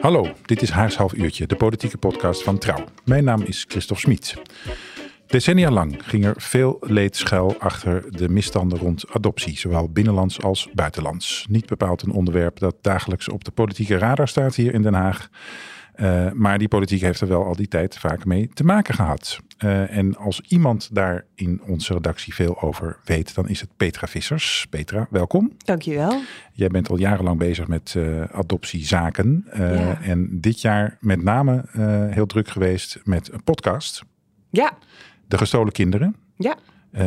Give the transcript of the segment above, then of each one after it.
Hallo, dit is Haars Half Uurtje, de politieke podcast van Trouw. Mijn naam is Christophe Smit. Decennia lang ging er veel leed schuil achter de misstanden rond adoptie, zowel binnenlands als buitenlands. Niet bepaald een onderwerp dat dagelijks op de politieke radar staat hier in Den Haag. Uh, maar die politiek heeft er wel al die tijd vaak mee te maken gehad. Uh, en als iemand daar in onze redactie veel over weet, dan is het Petra Vissers. Petra, welkom. Dankjewel. Jij bent al jarenlang bezig met uh, adoptiezaken. Ja. En dit jaar met name heel druk geweest met een podcast. Ja. De gestolen kinderen. Ja.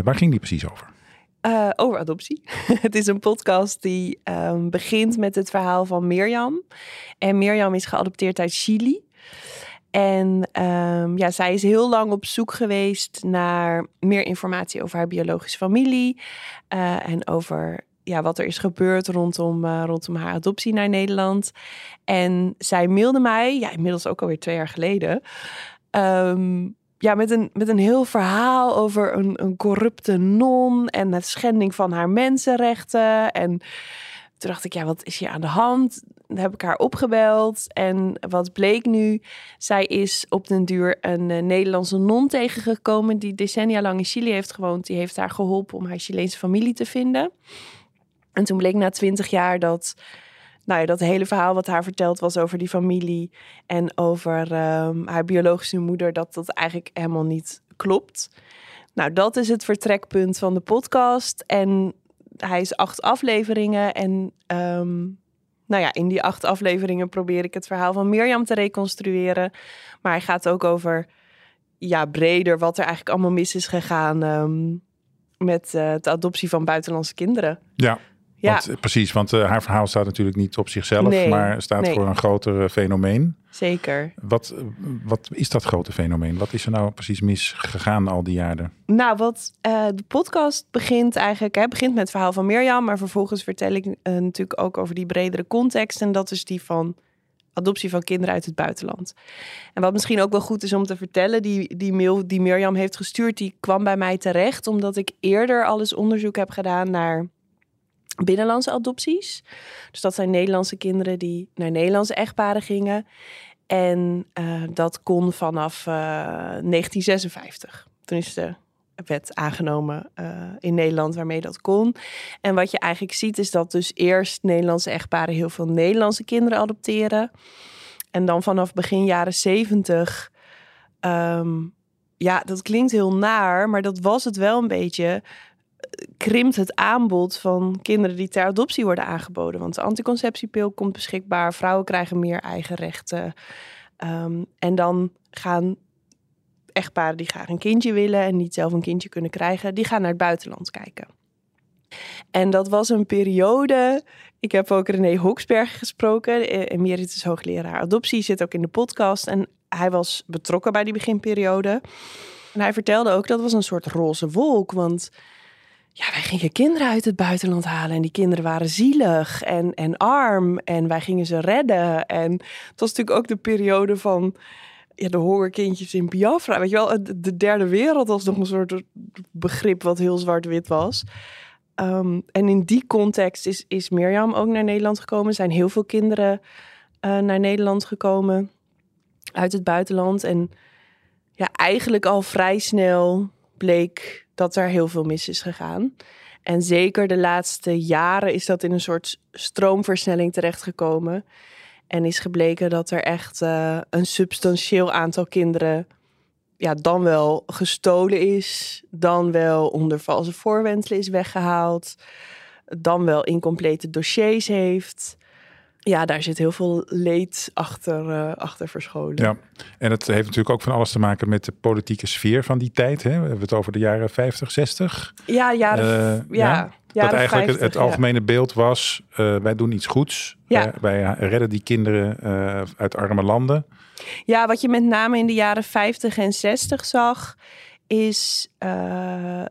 waar ging die precies over? Uh, over adoptie. het is een podcast die um, begint met het verhaal van Mirjam. En Mirjam is geadopteerd uit Chili. En um, ja, zij is heel lang op zoek geweest naar meer informatie over haar biologische familie. Uh, en over ja, wat er is gebeurd rondom, uh, rondom haar adoptie naar Nederland. En zij mailde mij, ja, inmiddels ook alweer twee jaar geleden. Um, ja, met, een, met een heel verhaal over een, een corrupte non en het schending van haar mensenrechten. En toen dacht ik, ja, wat is hier aan de hand? Dan heb ik haar opgebeld. En wat bleek nu? Zij is op den duur een uh, Nederlandse non tegengekomen die decennia lang in Chili heeft gewoond. Die heeft haar geholpen om haar Chileense familie te vinden. En toen bleek na twintig jaar dat nou ja, dat hele verhaal wat haar verteld was over die familie en over um, haar biologische moeder, dat dat eigenlijk helemaal niet klopt. Nou, dat is het vertrekpunt van de podcast. En hij is acht afleveringen. En um, nou ja, in die acht afleveringen probeer ik het verhaal van Mirjam te reconstrueren. Maar hij gaat ook over, ja, breder wat er eigenlijk allemaal mis is gegaan um, met de adoptie van buitenlandse kinderen. Ja, ja. Want, precies, want uh, haar verhaal staat natuurlijk niet op zichzelf, nee, maar staat nee. voor een groter uh, fenomeen. Zeker. Wat, wat is dat grote fenomeen? Wat is er nou precies misgegaan al die jaren? Nou, wat uh, de podcast begint eigenlijk, hè, begint met het verhaal van Mirjam, maar vervolgens vertel ik natuurlijk ook over die bredere context. En dat is die van adoptie van kinderen uit het buitenland. En wat misschien ook wel goed is om te vertellen, die, die mail die Mirjam heeft gestuurd, die kwam bij mij terecht omdat ik eerder al eens onderzoek heb gedaan naar binnenlandse adopties. Dus dat zijn Nederlandse kinderen die naar Nederlandse echtparen gingen. En uh, dat kon vanaf uh, 1956. Toen is de wet aangenomen uh, in Nederland waarmee dat kon. En wat je eigenlijk ziet is dat dus eerst Nederlandse echtparen heel veel Nederlandse kinderen adopteren. En dan vanaf begin jaren zeventig... Um, ja, dat klinkt heel naar, maar dat was het wel een beetje krimpt het aanbod van kinderen die ter adoptie worden aangeboden. Want de anticonceptiepil komt beschikbaar, vrouwen krijgen meer eigen rechten. Um, en dan gaan echtparen die graag een kindje willen en niet zelf een kindje kunnen krijgen, die gaan naar het buitenland kijken. En dat was een periode. Ik heb ook René Hoksberg gesproken, emeritus hoogleraar adoptie, zit ook in de podcast. En hij was betrokken bij die beginperiode. En hij vertelde ook dat was een soort roze wolk, want ja, wij gingen kinderen uit het buitenland halen en die kinderen waren zielig en, en arm en wij gingen ze redden. En het was natuurlijk ook de periode van ja, de hongerkindjes in Biafra. Weet je wel, de derde wereld was nog een soort begrip wat heel zwart-wit was. Um, en in die context is, is Mirjam ook naar Nederland gekomen. Zijn heel veel kinderen uh, naar Nederland gekomen uit het buitenland. En ja, eigenlijk al vrij snel bleek dat er heel veel mis is gegaan. En zeker de laatste jaren is dat in een soort stroomversnelling terechtgekomen. En is gebleken dat er echt uh, een substantieel aantal kinderen ja, dan wel gestolen is, dan wel onder valse voorwendselen is weggehaald, dan wel incomplete dossiers heeft ja, daar zit heel veel leed achter, uh, achter verscholen. Ja, en het heeft natuurlijk ook van alles te maken met de politieke sfeer van die tijd. Hè? We hebben het over de jaren 50, 60. Ja, jaren, uh, ja. ja. Dat eigenlijk 50, het algemene beeld was, eh, wij doen iets goeds. Ja. Eh, wij redden die kinderen eh, uit arme landen. Ja, wat je met name in de jaren 50 en 60 zag, is eh,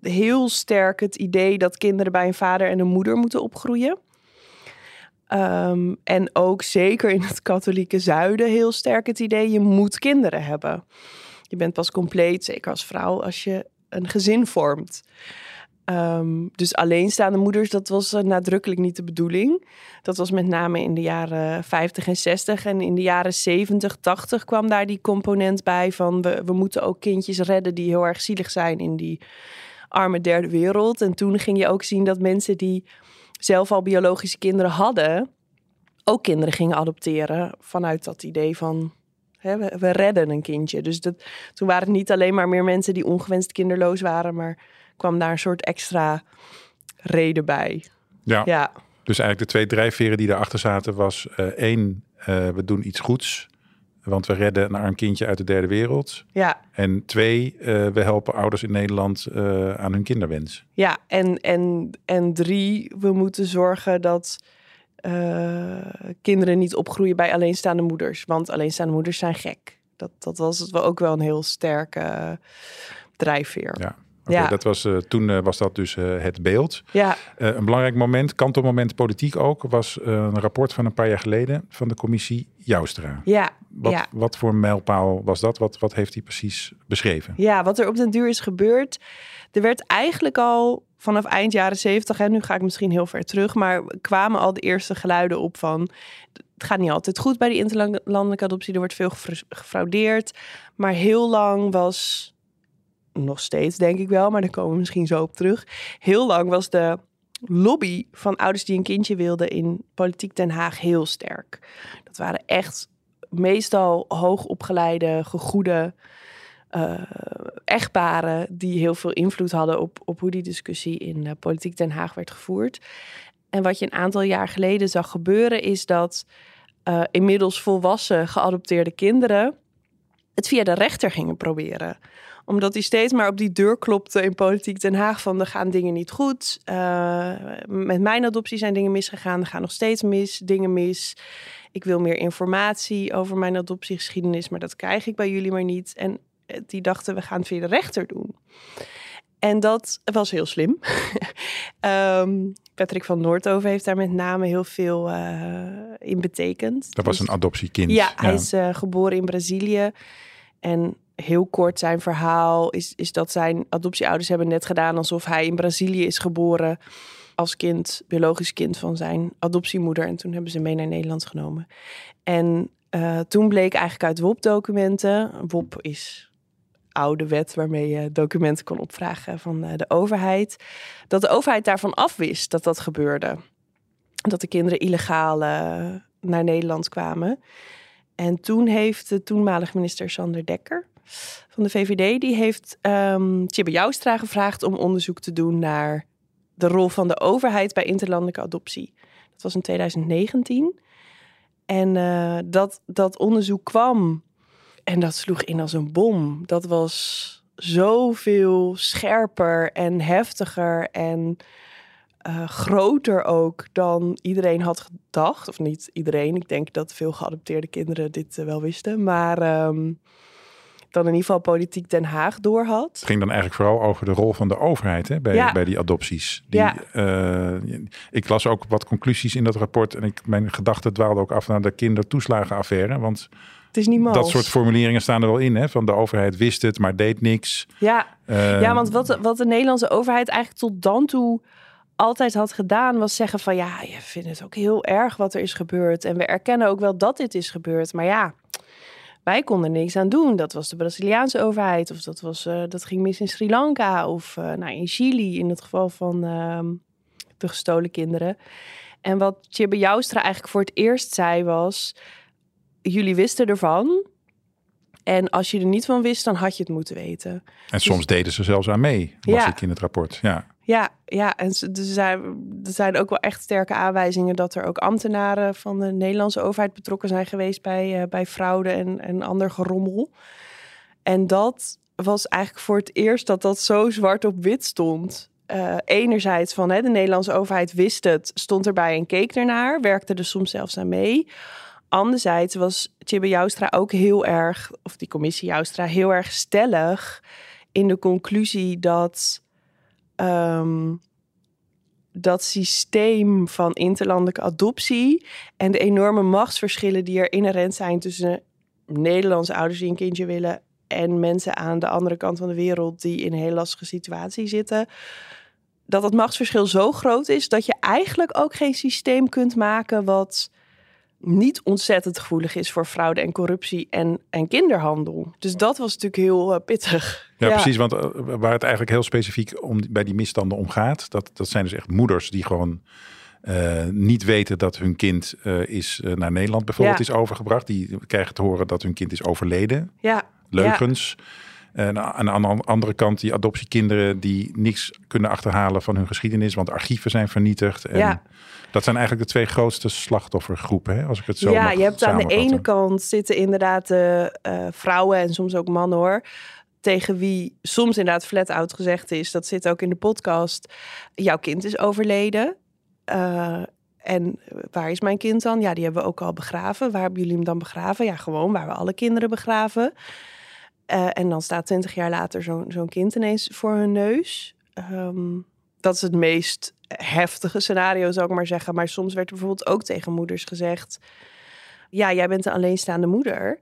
heel sterk het idee dat kinderen bij een vader en een moeder moeten opgroeien. Ehm, en ook zeker in het katholieke zuiden heel sterk het idee, je moet kinderen hebben. Je bent pas compleet, zeker als vrouw, als je een gezin vormt. Ehm, dus alleenstaande moeders, dat was eh, nadrukkelijk niet de bedoeling. Dat was met name in de jaren 50 en 60. En in de jaren 70, 80 kwam daar die component bij van we, we moeten ook kindjes redden die heel erg zielig zijn in die arme derde wereld. En toen ging je ook zien dat mensen die zelf al biologische kinderen hadden, ook kinderen gingen adopteren vanuit dat idee van hè, we, we redden een kindje. Dus dat, toen waren het niet alleen maar meer mensen die ongewenst kinderloos waren, maar kwam daar een soort extra reden bij. Ja. Ja, Dus eigenlijk de twee drijfveren die daarachter zaten was eh, één, eh, we doen iets goeds. Want we redden een arm kindje uit de derde wereld. ja, En twee, eh, we helpen ouders in Nederland eh, aan hun kinderwens. ja. En, en, en drie, we moeten zorgen dat eh, kinderen niet opgroeien bij alleenstaande moeders. Want alleenstaande moeders zijn gek. Dat, dat was het wel ook wel een heel sterke drijfveer. Ja. Ja. dat was, eh, toen eh, was dat dus eh, het beeld. Ja, een belangrijk moment, kantelmoment politiek ook, was een rapport van een paar jaar geleden van de commissie Joustra. ja, Wat, ja. wat voor mijlpaal was dat? Wat, wat heeft hij precies beschreven? Ja, wat er op den duur is gebeurd. Er werd eigenlijk al vanaf eind jaren zeventig, en nu ga ik misschien heel ver terug, maar kwamen al de eerste geluiden op van. Het gaat niet altijd goed bij die interlandelijke adoptie. Er wordt veel gefra- gefraudeerd. Maar heel lang was, nog steeds denk ik wel, maar daar komen we misschien zo op terug. Heel lang was de lobby van ouders die een kindje wilden in politiek Den Haag heel sterk. Dat waren echt meestal hoogopgeleide, gegoede eh, echtparen die heel veel invloed hadden op, op hoe die discussie in eh, politiek Den Haag werd gevoerd. En wat je een aantal jaar geleden zag gebeuren, is dat eh, inmiddels volwassen geadopteerde kinderen het via de rechter gingen proberen omdat hij steeds maar op die deur klopte in politiek Den Haag van er gaan dingen niet goed. Eh, met mijn adoptie zijn dingen misgegaan. Er gaan nog steeds mis, dingen mis. Ik wil meer informatie over mijn adoptiegeschiedenis, maar dat krijg ik bij jullie maar niet. En eh, die dachten we gaan het via de rechter doen. En dat was heel slim. Ehm, Patrick van Noordhoven heeft daar met name heel veel eh, in betekend. Dat was Dus- een adoptiekind. ja, hij is geboren in Brazilië. En heel kort zijn verhaal is, is dat zijn adoptieouders hebben net gedaan alsof hij in Brazilië is geboren als kind, biologisch kind van zijn adoptiemoeder. En toen hebben ze mee naar Nederland genomen. En eh, toen bleek eigenlijk uit WOP-documenten, WOP is oude wet waarmee je documenten kon opvragen van eh, de overheid, dat de overheid daarvan afwist dat dat gebeurde. Dat de kinderen illegaal eh, naar Nederland kwamen. En toen heeft de toenmalige minister Sander Dekker van de VVD, die heeft um, Joustra gevraagd om onderzoek te doen naar de rol van de overheid bij interlandelijke adoptie. Dat was in 2019. En uh, dat, dat onderzoek kwam en dat sloeg in als een bom. Dat was zoveel scherper en heftiger en uh, groter ook dan iedereen had gedacht. Of niet iedereen. Ik denk dat veel geadopteerde kinderen dit uh, wel wisten. Maar um, dan in ieder geval politiek Den Haag door had. Het ging dan eigenlijk vooral over de rol van de overheid hè, bij, ja. bij die adopties. Die, ja. uh, ik las ook wat conclusies in dat rapport. En ik, mijn gedachten dwaalden ook af naar de kindertoeslagenaffaire. Want het is niet mals. dat soort formuleringen staan er wel in. Hè, van de overheid wist het, maar deed niks. Ja, uh, ja want wat, wat de Nederlandse overheid eigenlijk tot dan toe altijd had gedaan, was zeggen van ja, je vindt het ook heel erg wat er is gebeurd. En we erkennen ook wel dat dit is gebeurd. Maar ja, wij konden niks aan doen. Dat was de Braziliaanse overheid, of dat, was, uh, dat ging mis in Sri Lanka, of uh, nou, in Chili, in het geval van uh, de gestolen kinderen. En wat Tjibbe Joustra eigenlijk voor het eerst zei was: jullie wisten ervan. En als je er niet van wist, dan had je het moeten weten. En soms dus, deden ze zelfs aan mee, was ja. ik in het rapport. Ja. Ja, ja, en er zijn, er zijn ook wel echt sterke aanwijzingen dat er ook ambtenaren van de Nederlandse overheid betrokken zijn geweest bij, uh, bij fraude en, en ander gerommel. En dat was eigenlijk voor het eerst dat dat zo zwart op wit stond. eh, enerzijds van hè, de Nederlandse overheid wist het, stond erbij en keek ernaar, werkte er soms zelfs aan mee. Anderzijds was Tjibbe Joustra ook heel erg, of die commissie Joustra, heel erg stellig in de conclusie dat ehm, dat systeem van interlandelijke adoptie en de enorme machtsverschillen die er inherent zijn tussen Nederlandse ouders die een kindje willen en mensen aan de andere kant van de wereld die in een heel lastige situatie zitten, dat het machtsverschil zo groot is dat je eigenlijk ook geen systeem kunt maken wat niet ontzettend gevoelig is voor fraude en corruptie en, en kinderhandel. Dus dat was natuurlijk heel uh, pittig. Ja, precies. Want uh, waar het eigenlijk heel specifiek om bij die misstanden om gaat, dat, dat zijn dus echt moeders die gewoon uh, niet weten dat hun kind is naar Nederland bijvoorbeeld ja. is overgebracht. Die krijgen te horen dat hun kind is overleden. Ja. Leugens. En aan de andere kant die adoptiekinderen die niks kunnen achterhalen van hun geschiedenis, want archieven zijn vernietigd. En ja. Dat zijn eigenlijk de twee grootste slachtoffergroepen, hè? als ik het zo Ja, je hebt aan de ene kant zitten inderdaad de uh, vrouwen en soms ook mannen hoor. Tegen wie soms inderdaad flat out gezegd is, dat zit ook in de podcast, jouw kind is overleden. Uh, en waar is mijn kind dan? Ja, die hebben we ook al begraven. Waar hebben jullie hem dan begraven? Ja, gewoon waar we alle kinderen begraven. Uh, en dan staat twintig jaar later zo'n zo'n kind ineens voor hun neus. Um, dat is het meest heftige scenario, zou ik maar zeggen. Maar soms werd er bijvoorbeeld ook tegen moeders gezegd: Ja, jij bent een alleenstaande moeder.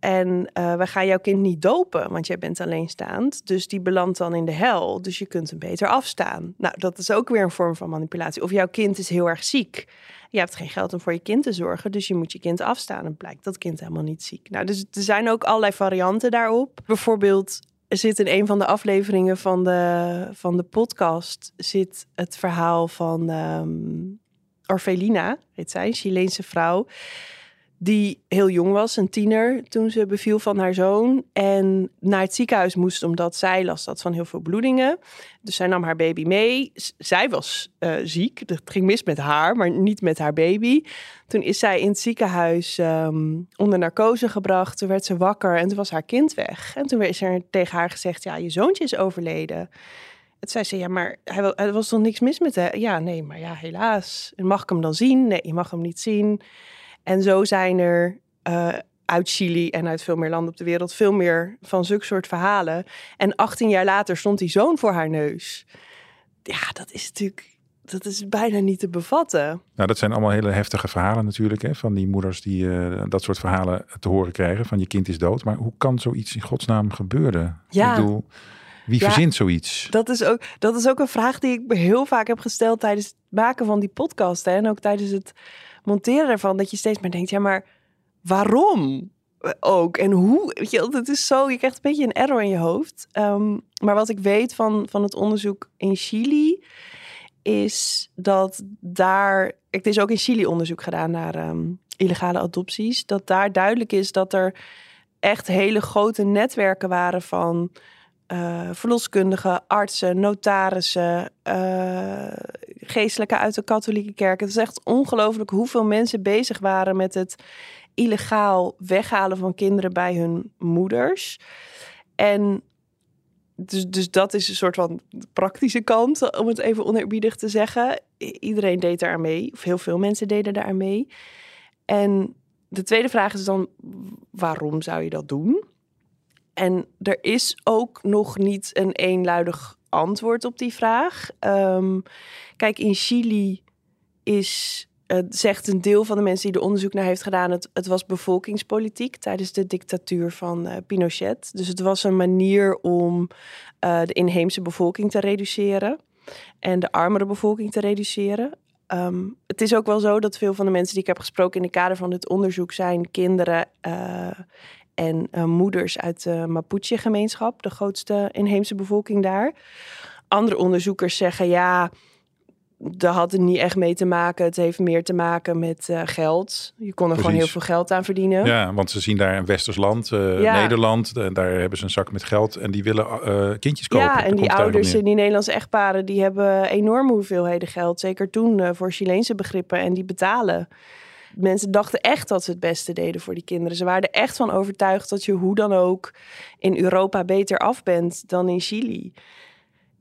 En uh, we gaan jouw kind niet dopen, want jij bent alleenstaand. Dus die belandt dan in de hel. Dus je kunt hem beter afstaan. Nou, dat is ook weer een vorm van manipulatie. Of jouw kind is heel erg ziek. Je hebt geen geld om voor je kind te zorgen, dus je moet je kind afstaan. En blijkt dat kind helemaal niet ziek. Nou, dus er zijn ook allerlei varianten daarop. Bijvoorbeeld zit in een van de afleveringen van de, van de podcast zit het verhaal van um, Orfelina, heet zij, een Chileense vrouw die heel jong was, een tiener, toen ze beviel van haar zoon. En naar het ziekenhuis moest omdat zij last had van heel veel bloedingen. Dus zij nam haar baby mee. zij was uh, ziek. Het ging mis met haar, maar niet met haar baby. Toen is zij in het ziekenhuis um, onder narcose gebracht. Toen werd ze wakker en toen was haar kind weg. En toen is er tegen haar gezegd, ja, je zoontje is overleden. En zei ze, ja, maar hij, er was toch niks mis met hem? Ja, nee, maar ja, helaas. Mag ik hem dan zien? Nee, je mag hem niet zien. En zo zijn er uh, uit Chili en uit veel meer landen op de wereld veel meer van zulke soort verhalen. En 18 jaar later stond die zoon voor haar neus. Ja, dat is natuurlijk. Dat is bijna niet te bevatten. Nou, dat zijn allemaal hele heftige verhalen natuurlijk. Hè, van die moeders die uh, dat soort verhalen te horen krijgen. Van je kind is dood. Maar hoe kan zoiets in godsnaam gebeuren? Ja. Ik bedoel, wie ja, verzint zoiets? Dat is, ook, dat is ook een vraag die ik heel vaak heb gesteld tijdens het maken van die podcast. Hè, en ook tijdens het monteren ervan dat je steeds maar denkt, ja, maar waarom ook? En hoe? Weet je, het is zo, je krijgt een beetje een error in je hoofd. Um, maar wat ik weet van, van het onderzoek in Chili, is dat daar, het is ook in Chili onderzoek gedaan naar um, illegale adopties, dat daar duidelijk is dat er echt hele grote netwerken waren van uh, verloskundigen, artsen, notarissen, uh, geestelijke uit de katholieke kerk. Het is echt ongelooflijk hoeveel mensen bezig waren met het illegaal weghalen van kinderen bij hun moeders. En dus, dus dat is een soort van praktische kant, om het even oneerbiedig te zeggen. Iedereen deed daar mee, of heel veel mensen deden daar mee. En de tweede vraag is dan, waarom zou je dat doen? En er is ook nog niet een eenluidig antwoord op die vraag. Um, kijk, in Chili is, uh, zegt een deel van de mensen die er onderzoek naar heeft gedaan, het, het was bevolkingspolitiek tijdens de dictatuur van uh, Pinochet. Dus het was een manier om uh, de inheemse bevolking te reduceren en de armere bevolking te reduceren. Um, het is ook wel zo dat veel van de mensen die ik heb gesproken in het kader van dit onderzoek zijn kinderen en uh, moeders uit de Mapuche-gemeenschap, de grootste inheemse bevolking daar. Andere onderzoekers zeggen ja, daar had het niet echt mee te maken. Het heeft meer te maken met uh, geld. Je kon er Precies. gewoon heel veel geld aan verdienen. Ja, want ze zien daar een westers land, uh, ja. Nederland. En daar hebben ze een zak met geld en die willen uh, kindjes kopen. Ja, en die ouders en die Nederlandse echtparen... die hebben enorme hoeveelheden geld. Zeker toen voor Chileense begrippen. En die betalen mensen dachten echt dat ze het beste deden voor die kinderen. Ze waren er echt van overtuigd dat je hoe dan ook in Europa beter af bent dan in Chili.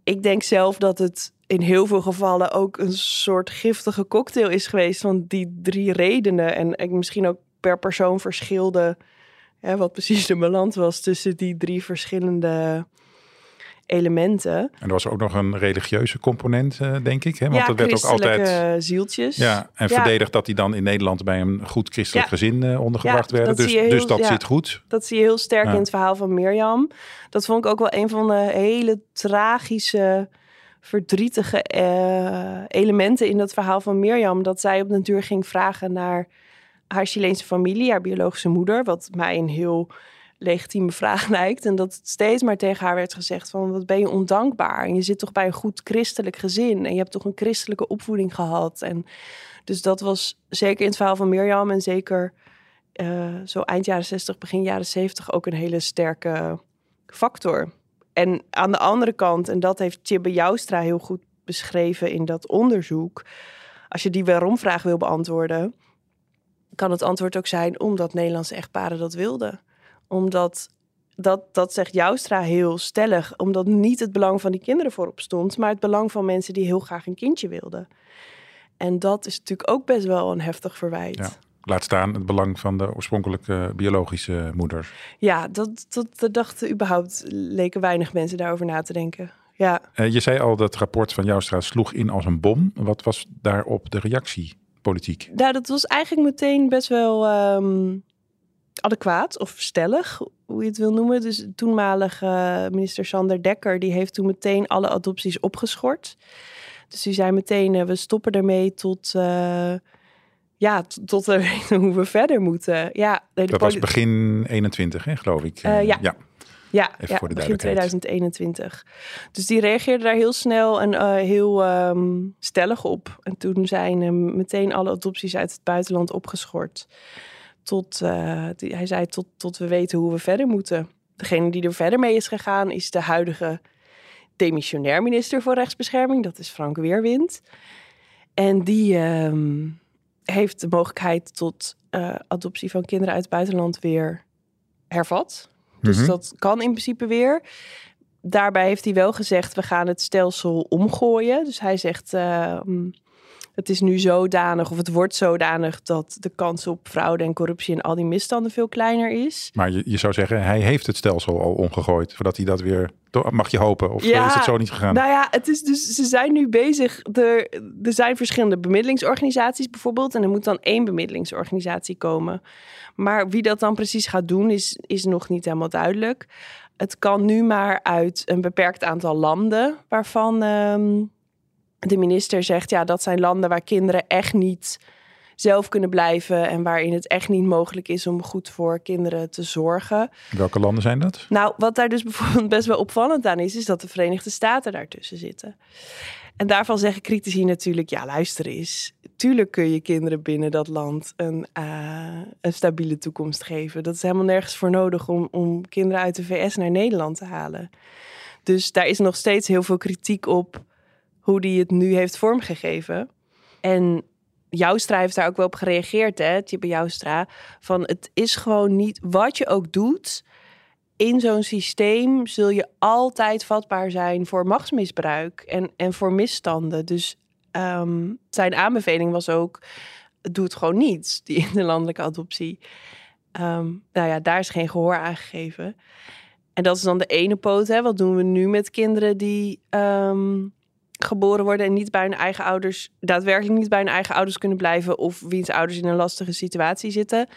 ik denk zelf dat het in heel veel gevallen ook een soort giftige cocktail is geweest van die drie redenen. En ik misschien ook per persoon verschilde hè, wat precies de balans was tussen die drie verschillende elementen. En er was ook nog een religieuze component, uh, denk ik. Hè? Want ja, er werd ook altijd. zieltjes. Ja, en ja. verdedigd dat die dan in Nederland bij een goed christelijk ja. gezin uh, ondergebracht werden. Dus, heel, dus dat zit goed. Dat zie je heel sterk in het verhaal van Mirjam. Dat vond ik ook wel een van de hele tragische, verdrietige uh, elementen in dat verhaal van Mirjam. Dat zij op de natuur ging vragen naar haar Chileense familie, haar biologische moeder. Wat mij een heel legitieme vraag lijkt. En dat steeds maar tegen haar werd gezegd van wat ben je ondankbaar. En je zit toch bij een goed christelijk gezin. En je hebt toch een christelijke opvoeding gehad. En dus dat was zeker in het verhaal van Mirjam en zeker uh, zo eind jaren 60, begin jaren 70 ook een hele sterke factor. En aan de andere kant, en dat heeft Tjibbe Joustra heel goed beschreven in dat onderzoek. Als je die waarom-vraag wil beantwoorden, kan het antwoord ook zijn omdat Nederlandse echtparen dat wilden omdat dat, dat zegt Joustra heel stellig, omdat niet het belang van die kinderen voorop stond, maar het belang van mensen die heel graag een kindje wilden. En dat is natuurlijk ook best wel een heftig verwijt. Ja. Laat staan het belang van de oorspronkelijke biologische moeder. Ja, dat, dat, dat dachten überhaupt, leken weinig mensen daarover na te denken. Ja. Uh, je zei al dat het rapport van Joustra sloeg in als een bom. Wat was daarop de reactie politiek? Nou, dat was eigenlijk meteen best wel um, adequaat of stellig, hoe je het wil noemen. Dus toenmalige uh, minister Sander Dekker, die heeft toen meteen alle adopties opgeschort. Dus die zei meteen, uh, we stoppen ermee tot, uh, ja, tot we weten hoe we verder moeten. Ja, dat was begin 21, hè, geloof ik. ja. ja. Ja, ja begin 2021. Dus die reageerde daar heel snel en uh, heel um, stellig op. En toen zijn meteen alle adopties uit het buitenland opgeschort tot, uh, hij zei tot, tot we weten hoe we verder moeten. Degene die er verder mee is gegaan is de huidige demissionair minister voor rechtsbescherming. Dat is Frank Weerwind. En die uh, heeft de mogelijkheid tot uh, adoptie van kinderen uit het buitenland weer hervat. Dus mm -hmm. dat kan in principe weer. Daarbij heeft hij wel gezegd, we gaan het stelsel omgooien. Dus hij zegt, ehm, het is nu zodanig, of het wordt zodanig, dat de kans op fraude en corruptie en al die misstanden veel kleiner is. Maar je, je zou zeggen, hij heeft het stelsel al omgegooid, voordat hij dat weer. Mag je hopen? Of ja, is het zo niet gegaan? Nou ja, het is dus, ze zijn nu bezig. Er, er zijn verschillende bemiddelingsorganisaties bijvoorbeeld. En er moet dan één bemiddelingsorganisatie komen. Maar wie dat dan precies gaat doen, is, is nog niet helemaal duidelijk. Het kan nu maar uit een beperkt aantal landen, waarvan. Um, de minister zegt, ja, dat zijn landen waar kinderen echt niet zelf kunnen blijven en waarin het echt niet mogelijk is om goed voor kinderen te zorgen. Welke landen zijn dat? Nou, wat daar dus bijvoorbeeld best wel opvallend aan is, is dat de Verenigde Staten daartussen zitten. En daarvan zeggen critici natuurlijk, ja, luister eens. Tuurlijk kun je kinderen binnen dat land een, uh, een stabiele toekomst geven. Dat is helemaal nergens voor nodig om, om kinderen uit de VS naar Nederland te halen. Dus daar is nog steeds heel veel kritiek op hoe die het nu heeft vormgegeven. En Joustra heeft daar ook wel op gereageerd, hè, Tibbe Joustra. Van het is gewoon niet wat je ook doet. In zo'n systeem zul je altijd vatbaar zijn voor machtsmisbruik en, en voor misstanden. Dus um, zijn aanbeveling was ook: doe het gewoon niet, die interlandelijke adoptie. Um, nou ja, daar is geen gehoor aan gegeven. En dat is dan de ene poot. Hè. Wat doen we nu met kinderen die um, geboren worden en niet bij hun eigen ouders, daadwerkelijk niet bij hun eigen ouders kunnen blijven of wiens ouders in een lastige situatie zitten.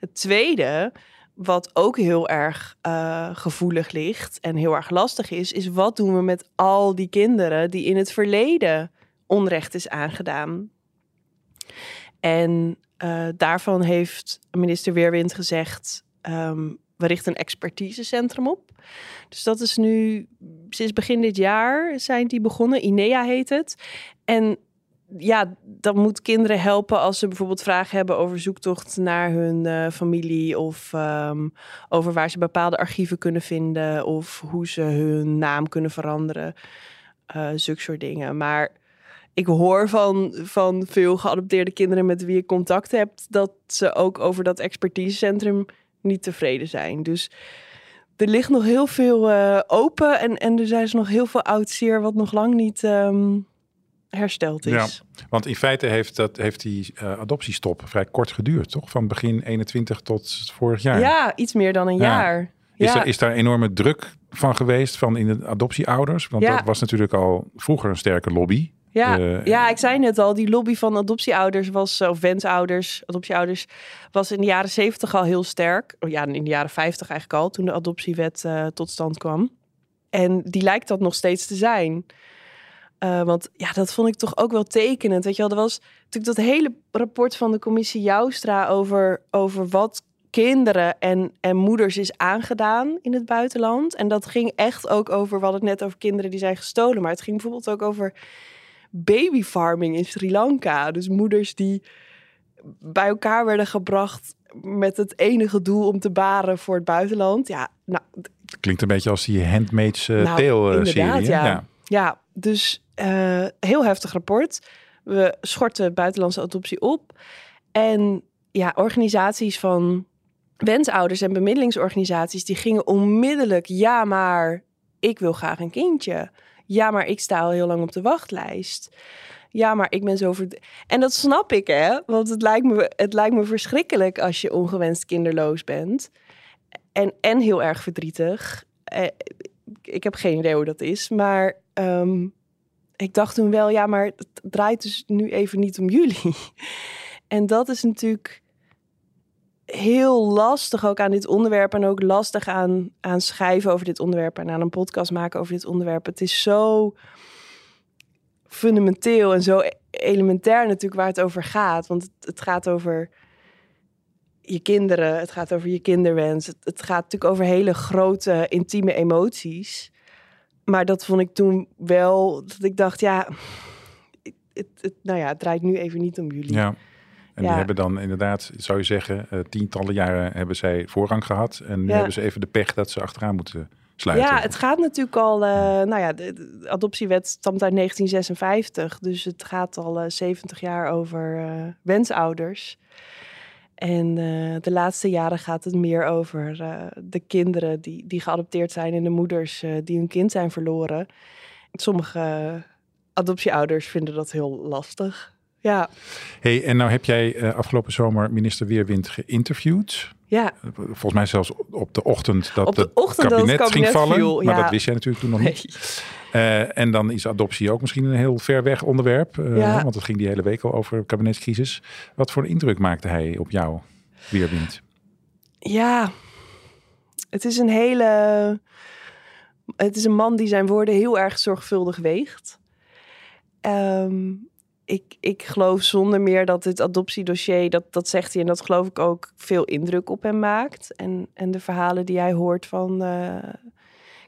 Het tweede, wat ook heel erg uh, gevoelig ligt en heel erg lastig is, is wat doen we met al die kinderen die in het verleden onrecht is aangedaan. En uh, daarvan heeft minister Weerwind gezegd: um, we richten een expertisecentrum op. Dus dat is nu sinds begin dit jaar zijn die begonnen. INEA heet het. En ja, dat moet kinderen helpen als ze bijvoorbeeld vragen hebben over zoektocht naar hun uh, familie of um, over waar ze bepaalde archieven kunnen vinden of hoe ze hun naam kunnen veranderen. Uh, zulke soort dingen. Maar ik hoor van, van veel geadopteerde kinderen met wie ik contact heb dat ze ook over dat expertisecentrum niet tevreden zijn. Dus er ligt nog heel veel uh, open en, en er zijn nog heel veel oud zeer wat nog lang niet um, hersteld is. Ja, want in feite heeft, dat, heeft die uh, adoptiestop vrij kort geduurd, toch? Van begin 21 tot vorig jaar. Ja, iets meer dan een ja. jaar. Is, er, is daar enorme druk van geweest van in de adoptieouders? Want dat was natuurlijk al vroeger een sterke lobby. Ja, uh, ja, ik zei net al, die lobby van adoptieouders was, of wensouders, adoptieouders, was in de jaren zeventig al heel sterk. Oh ja, in de jaren 50 eigenlijk al, toen de adoptiewet uh, tot stand kwam. En die lijkt dat nog steeds te zijn. Uh, want ja, dat vond ik toch ook wel tekenend. Weet je wel, er was natuurlijk dat hele rapport van de commissie Joustra over, over wat kinderen en, en moeders is aangedaan in het buitenland. En dat ging echt ook over, we hadden het net over kinderen die zijn gestolen, maar het ging bijvoorbeeld ook over babyfarming in Sri Lanka. Dus moeders die bij elkaar werden gebracht met het enige doel om te baren voor het buitenland. Ja, nou, Klinkt een beetje als die Handmaid's uh, nou, Tale-serie. Ja. ja. ja, dus uh, heel heftig rapport. We schorten buitenlandse adoptie op. En ja, organisaties van wensouders en bemiddelingsorganisaties... die gingen onmiddellijk, ja maar, ik wil graag een kindje. Ja, maar ik sta al heel lang op de wachtlijst. Ja, maar ik ben zo ver... En dat snap ik, hè? Want het lijkt me, het lijkt me verschrikkelijk als je ongewenst kinderloos bent. En, en heel erg verdrietig. Eh, ik heb geen idee hoe dat is. Maar um, ik dacht toen wel, ja, maar het draait dus nu even niet om jullie. En dat is natuurlijk heel lastig ook aan dit onderwerp en ook lastig aan, aan schrijven over dit onderwerp en aan een podcast maken over dit onderwerp. Het is zo fundamenteel en zo elementair natuurlijk waar het over gaat. Want het, het gaat over je kinderen, het gaat over je kinderwens. Het, het, gaat natuurlijk over hele grote, intieme emoties. Maar dat vond ik toen wel, dat ik dacht, ja, het, het, nou ja, het draait nu even niet om jullie. Ja. En die hebben dan inderdaad, zou je zeggen, uh, tientallen jaren hebben zij voorrang gehad. En nu hebben ze even de pech dat ze achteraan moeten sluiten. Ja, het gaat natuurlijk al, uh, nou ja, de, adoptiewet stamt uit 1956. Dus het gaat al uh, eh, 70 jaar over wensouders. En de laatste jaren gaat het meer over de kinderen die, die geadopteerd zijn en de moeders die hun kind zijn verloren. Sommige adoptieouders vinden dat heel lastig. Ja. Hey, en nou heb jij uh, afgelopen zomer minister Weerwind geïnterviewd. Ja. Volgens mij zelfs op de ochtend dat het kabinet, ging vallen. Maar dat wist jij natuurlijk toen nog niet. Uh, en dan is adoptie ook misschien een heel ver weg onderwerp. Uh, ja. Want het ging die hele week al over kabinetscrisis. Wat voor een indruk maakte hij op jou, Weerwind? Ja, het is een hele... Het is een man die zijn woorden heel erg zorgvuldig weegt. Um, ik, ik geloof zonder meer dat het adoptiedossier, dat, dat zegt hij en dat geloof ik ook, veel indruk op hem maakt. En, en de verhalen die hij hoort van uh,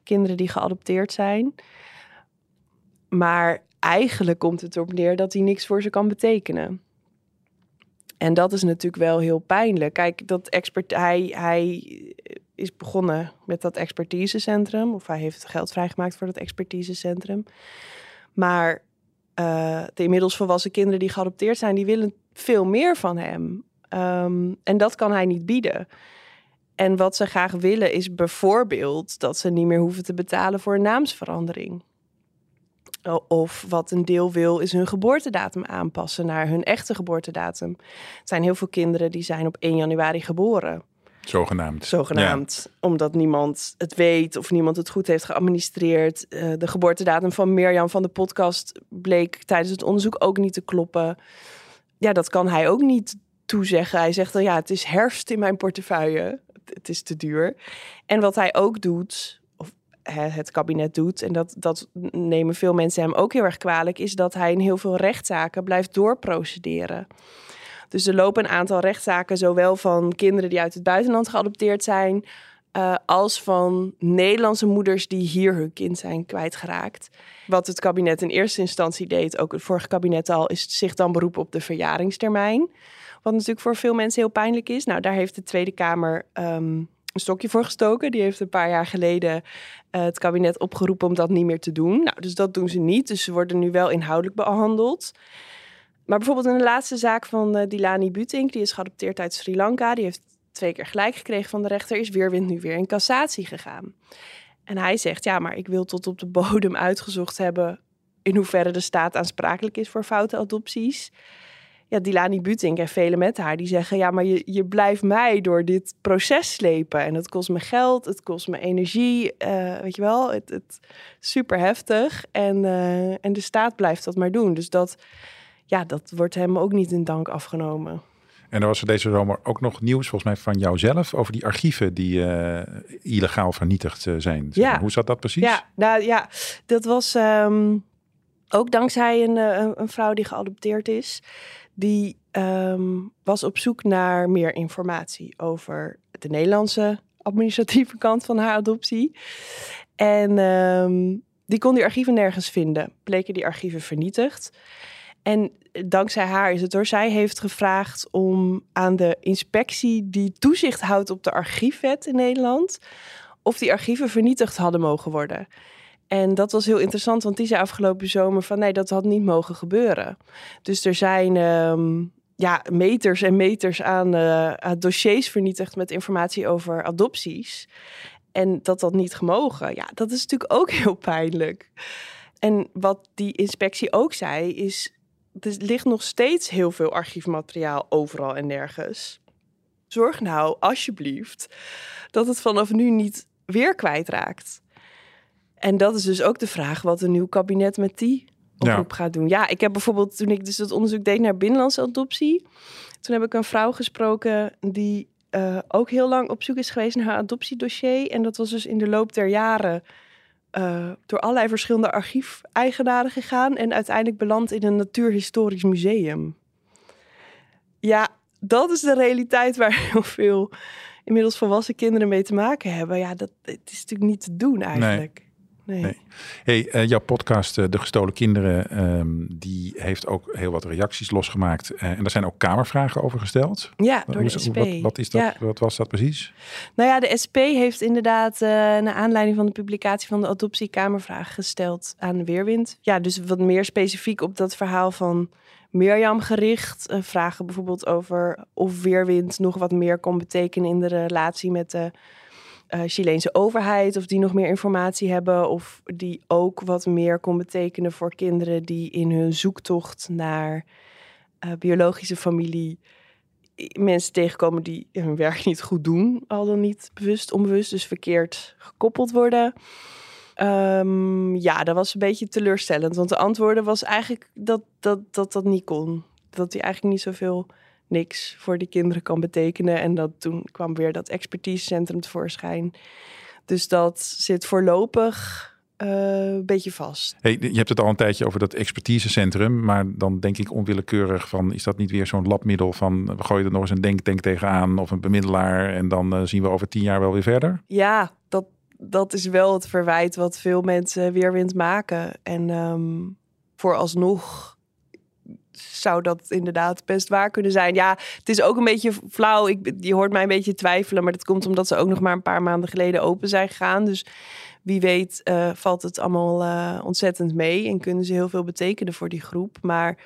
kinderen die geadopteerd zijn. Maar eigenlijk komt het erop neer dat hij niks voor ze kan betekenen. En dat is natuurlijk wel heel pijnlijk. Kijk, dat expert, hij, hij is begonnen met dat expertisecentrum, of hij heeft geld vrijgemaakt voor dat expertisecentrum. Maar uh, de inmiddels volwassen kinderen die geadopteerd zijn, die willen veel meer van hem. Um, en dat kan hij niet bieden. En wat ze graag willen is bijvoorbeeld dat ze niet meer hoeven te betalen voor een naamsverandering. Of wat een deel wil, is hun geboortedatum aanpassen naar hun echte geboortedatum. Er zijn heel veel kinderen die zijn op 1 januari geboren. Zogenaamd. Zogenaamd. Omdat niemand het weet of niemand het goed heeft geadministreerd. Uh, de geboortedatum van Mirjam van de podcast bleek tijdens het onderzoek ook niet te kloppen. Ja, dat kan hij ook niet toezeggen. Hij zegt dan ja, het is herfst in mijn portefeuille. Het is te duur. En wat hij ook doet, of het kabinet doet, en dat, dat nemen veel mensen hem ook heel erg kwalijk, is dat hij in heel veel rechtszaken blijft doorprocederen. Dus er lopen een aantal rechtszaken, zowel van kinderen die uit het buitenland geadopteerd zijn, uh, als van Nederlandse moeders die hier hun kind zijn kwijtgeraakt. Wat het kabinet in eerste instantie deed, ook het vorige kabinet al, is zich dan beroepen op de verjaringstermijn. Wat natuurlijk voor veel mensen heel pijnlijk is. Nou, daar heeft de Tweede Kamer um, een stokje voor gestoken. Die heeft een paar jaar geleden uh, het kabinet opgeroepen om dat niet meer te doen. Nou, dus dat doen ze niet. Dus ze worden nu wel inhoudelijk behandeld. Maar bijvoorbeeld in de laatste zaak van uh, Dilani Butink, die is geadopteerd uit Sri Lanka. Die heeft twee keer gelijk gekregen van de rechter, is Weerwind nu weer in cassatie gegaan. En hij zegt, ja, maar ik wil tot op de bodem uitgezocht hebben in hoeverre de staat aansprakelijk is voor foute adopties. Ja, Dilani Butink en velen met haar, die zeggen, ja, maar je, je blijft mij door dit proces slepen. En het kost me geld, het kost me energie, eh, weet je wel, het, het super heftig. En, eh, en de staat blijft dat maar doen. Dus dat, ja, dat wordt hem ook niet in dank afgenomen. En er was er deze zomer ook nog nieuws, volgens mij van jouzelf, over die archieven die eh, illegaal vernietigd uh, zijn. Ja. Hoe zat dat precies? Ja, nou ja, dat was um, ook dankzij een, een, een, vrouw die geadopteerd is. Die um, was op zoek naar meer informatie over de Nederlandse administratieve kant van haar adoptie. En um, die kon die archieven nergens vinden. Bleken die archieven vernietigd. En dankzij haar is het door. Zij heeft gevraagd om aan de inspectie die toezicht houdt op de archiefwet in Nederland, of die archieven vernietigd hadden mogen worden. En dat was heel interessant, want die zei afgelopen zomer van nee, dat had niet mogen gebeuren. Dus er zijn um, ja, meters en meters aan, uh, aan dossiers vernietigd met informatie over adopties. En dat dat niet gemogen. Ja, dat is natuurlijk ook heel pijnlijk. En wat die inspectie ook zei, is er ligt nog steeds heel veel archiefmateriaal overal en nergens. Zorg nou alsjeblieft dat het vanaf nu niet weer kwijtraakt. En dat is dus ook de vraag wat een nieuw kabinet met die oproep ja. gaat doen. Ja, ik heb bijvoorbeeld toen ik dus dat onderzoek deed naar binnenlandse adoptie, toen heb ik een vrouw gesproken die uh, ook heel lang op zoek is geweest naar haar adoptiedossier. En dat was dus in de loop der jaren uh, door allerlei verschillende archiefeigenaren gegaan en uiteindelijk beland in een natuurhistorisch museum. Ja, dat is de realiteit waar heel veel inmiddels volwassen kinderen mee te maken hebben. Ja, dat het is natuurlijk niet te doen eigenlijk. Nee. Nee. nee. Hey, uh, jouw podcast uh, De Gestolen Kinderen, um, die heeft ook heel wat reacties losgemaakt. Uh, en daar zijn ook kamervragen over gesteld. Ja, door de SP. Wat, wat, is dat, ja. wat was dat precies? Nou ja, de SP heeft inderdaad naar aanleiding van de publicatie van de adoptie kamervragen gesteld aan Weerwind. Ja, dus wat meer specifiek op dat verhaal van Mirjam gericht. vragen bijvoorbeeld over of Weerwind nog wat meer kon betekenen in de relatie met de uh, Chileense overheid, of die nog meer informatie hebben, of die ook wat meer kon betekenen voor kinderen die in hun zoektocht naar uh, biologische familie mensen tegenkomen die hun werk niet goed doen, al dan niet bewust, onbewust, dus verkeerd gekoppeld worden. Um, ja, dat was een beetje teleurstellend, want de antwoorden was eigenlijk dat dat, dat, dat niet kon. Dat hij eigenlijk niet zoveel niks voor die kinderen kan betekenen. En dat toen kwam weer dat expertisecentrum tevoorschijn. Dus dat zit voorlopig uh, een beetje vast. Hey, je hebt het al een tijdje over dat expertisecentrum, maar dan denk ik onwillekeurig van, is dat niet weer zo'n labmiddel van, we gooien er nog eens een denktank tegenaan of een bemiddelaar en dan uh, zien we over tien jaar wel weer verder? Ja, dat, dat is wel het verwijt wat veel mensen weerwind maken. En um, vooralsnog zou dat inderdaad best waar kunnen zijn. Ja, het is ook een beetje flauw. Ik, je hoort mij een beetje twijfelen, maar dat komt omdat ze ook nog maar een paar maanden geleden open zijn gegaan. Dus wie weet uh, valt het allemaal uh, ontzettend mee en kunnen ze heel veel betekenen voor die groep. Maar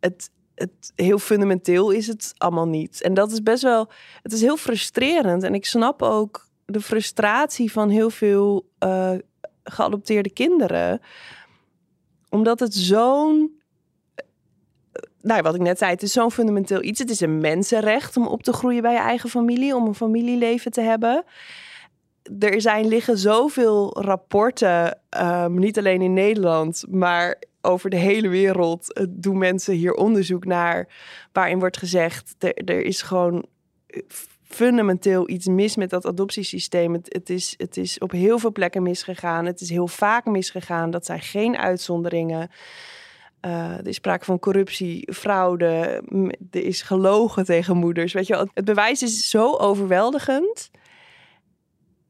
het, het, heel fundamenteel is het allemaal niet. En dat is best wel, het is heel frustrerend. En ik snap ook de frustratie van heel veel uh, geadopteerde kinderen. Omdat het zo'n nou, wat ik net zei, het is zo'n fundamenteel iets. Het is een mensenrecht om op te groeien bij je eigen familie, om een familieleven te hebben. Er zijn liggen zoveel rapporten, um, niet alleen in Nederland, maar over de hele wereld doen mensen hier onderzoek naar, waarin wordt gezegd, er, is gewoon fundamenteel iets mis met dat adoptiesysteem. Het, het, is, het is op heel veel plekken misgegaan. Het is heel vaak misgegaan. Dat zijn geen uitzonderingen. Uh, er is sprake van corruptie, fraude, er is gelogen tegen moeders. Weet je wel, het bewijs is zo overweldigend.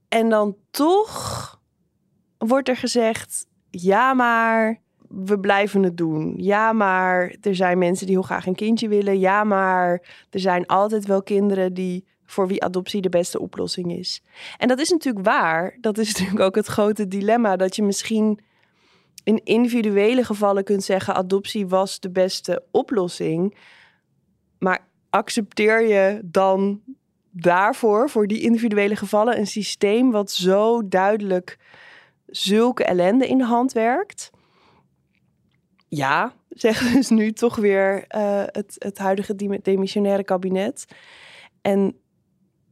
En dan toch wordt er gezegd: ja, maar we blijven het doen. Ja, maar er zijn mensen die heel graag een kindje willen. Ja, maar er zijn altijd wel kinderen die voor wie adoptie de beste oplossing is. En dat is natuurlijk waar. Dat is natuurlijk ook het grote dilemma dat je misschien in individuele gevallen kunt zeggen: adoptie was de beste oplossing. Maar accepteer je dan daarvoor, voor die individuele gevallen, een systeem wat zo duidelijk zulke ellende in de hand werkt. Ja, zeggen dus nu toch weer uh, het, het huidige demissionaire kabinet. En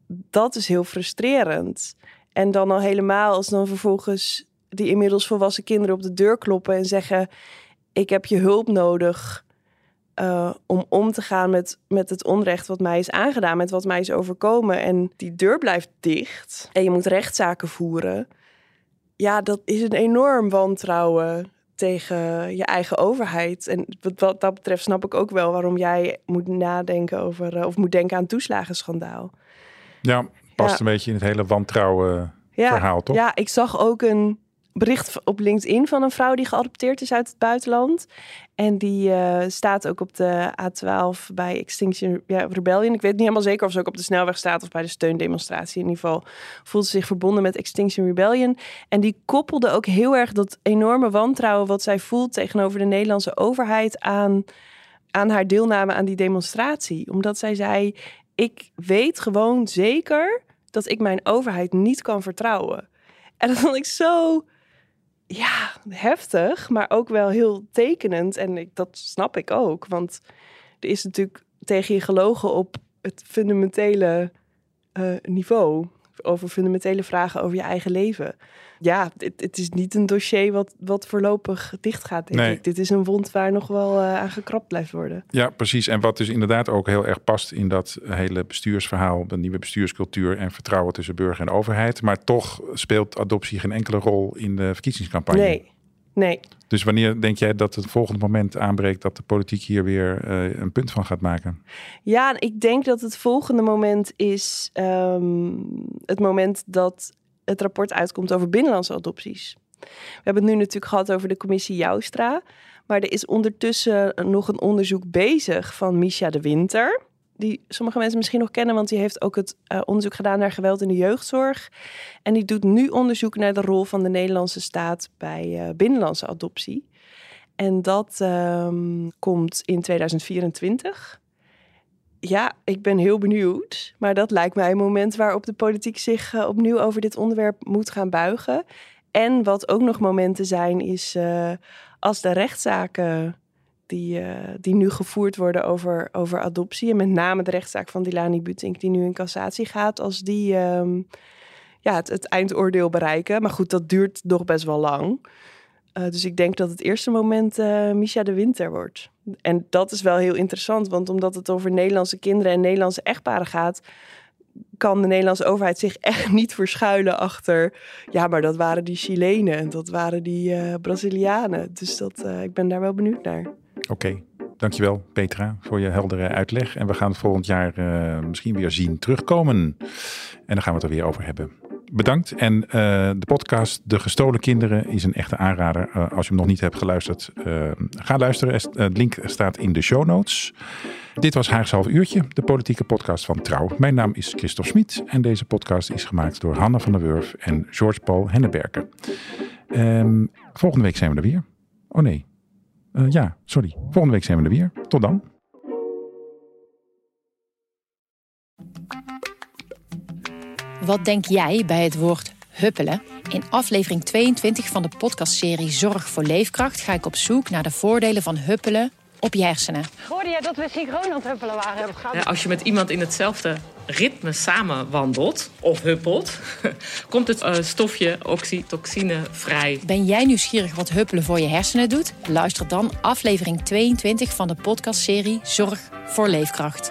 dat is heel frustrerend. En dan al helemaal als dan vervolgens die inmiddels volwassen kinderen op de deur kloppen en zeggen: Ik heb je hulp nodig. Uh, om om te gaan met, met het onrecht wat mij is aangedaan, met wat mij is overkomen. En die deur blijft dicht. En je moet rechtszaken voeren. Ja, dat is een enorm wantrouwen tegen je eigen overheid. En wat, dat betreft snap ik ook wel waarom jij moet nadenken over, uh, of moet denken aan toeslagenschandaal. Ja, past een beetje in het hele wantrouwen verhaal, toch? Ja, ik zag ook een bericht op LinkedIn van een vrouw die geadopteerd is uit het buitenland. En die uh, staat ook op de A12 bij Extinction Rebellion. Ik weet niet helemaal zeker of ze ook op de snelweg staat of bij de steundemonstratie. In ieder geval voelt ze zich verbonden met Extinction Rebellion. En die koppelde ook heel erg dat enorme wantrouwen wat zij voelt tegenover de Nederlandse overheid aan, aan haar deelname aan die demonstratie. Omdat zij zei: Ik weet gewoon zeker dat ik mijn overheid niet kan vertrouwen. En dat vond ik zo ja, heftig, maar ook wel heel tekenend. En dat snap ik ook, want er is natuurlijk tegen je gelogen op het fundamentele uh, niveau. Over fundamentele vragen over je eigen leven ja, het, het, is niet een dossier wat, wat voorlopig dicht gaat, denk ik. Dit is een wond waar nog wel uh, aan gekrapt blijft worden. Ja, precies. En wat dus inderdaad ook heel erg past in dat hele bestuursverhaal, de nieuwe bestuurscultuur en vertrouwen tussen burger en overheid. Maar toch speelt adoptie geen enkele rol in de verkiezingscampagne. Nee, nee. Dus wanneer denk jij dat het volgende moment aanbreekt dat de politiek hier weer uh, een punt van gaat maken? Ja, ik denk dat het volgende moment is um, het moment dat het rapport uitkomt over binnenlandse adopties. We hebben het nu natuurlijk gehad over de commissie Joustra. Maar er is ondertussen nog een onderzoek bezig van Misha de Winter. Die sommige mensen misschien nog kennen, want die heeft ook het uh, onderzoek gedaan naar geweld in de jeugdzorg. En die doet nu onderzoek naar de rol van de Nederlandse staat bij uh, binnenlandse adoptie. En dat um, komt in 2024 ja, ik ben heel benieuwd. Maar dat lijkt mij een moment waarop de politiek zich uh, opnieuw over dit onderwerp moet gaan buigen. En wat ook nog momenten zijn, is als de rechtszaken die, uh, die nu gevoerd worden over, over adoptie. En met name de rechtszaak van Dilani Butink, die nu in cassatie gaat, als die um, ja, het, eindoordeel bereiken. Maar goed, dat duurt nog best wel lang. dus ik denk dat het eerste moment Misha de Winter wordt. En dat is wel heel interessant, want omdat het over Nederlandse kinderen en Nederlandse echtparen gaat, kan de Nederlandse overheid zich echt niet verschuilen achter. Ja, maar dat waren die Chilenen en dat waren die uh, Brazilianen. Dus dat, uh, ik ben daar wel benieuwd naar. Oké, dankjewel Petra voor je heldere uitleg. En we gaan het volgend jaar uh, misschien weer zien terugkomen. En dan gaan we het er weer over hebben bedankt. En uh, de podcast De Gestolen Kinderen is een echte aanrader. Uh, als je hem nog niet hebt geluisterd, ga luisteren. Het link staat in de show notes. Dit was Haags Half Uurtje, de politieke podcast van Trouw. Mijn naam is Christophe Smit en deze podcast is gemaakt door Hanne van der Wurf en George Paul Henneberken. Um, volgende week zijn we er weer. Oh nee. Ja, sorry. Volgende week zijn we er weer. Tot dan. Wat denk jij bij het woord huppelen? In aflevering 22 van de podcastserie Zorg voor Leefkracht ga ik op zoek naar de voordelen van huppelen op je hersenen. Hoorde jij dat we synchroon aan het huppelen waren? Ja, als je met iemand in hetzelfde ritme samen wandelt of huppelt, komt het uh, stofje oxytocine vrij. Ben jij nieuwsgierig wat huppelen voor je hersenen doet? Luister dan aflevering 22 van de podcastserie Zorg voor Leefkracht.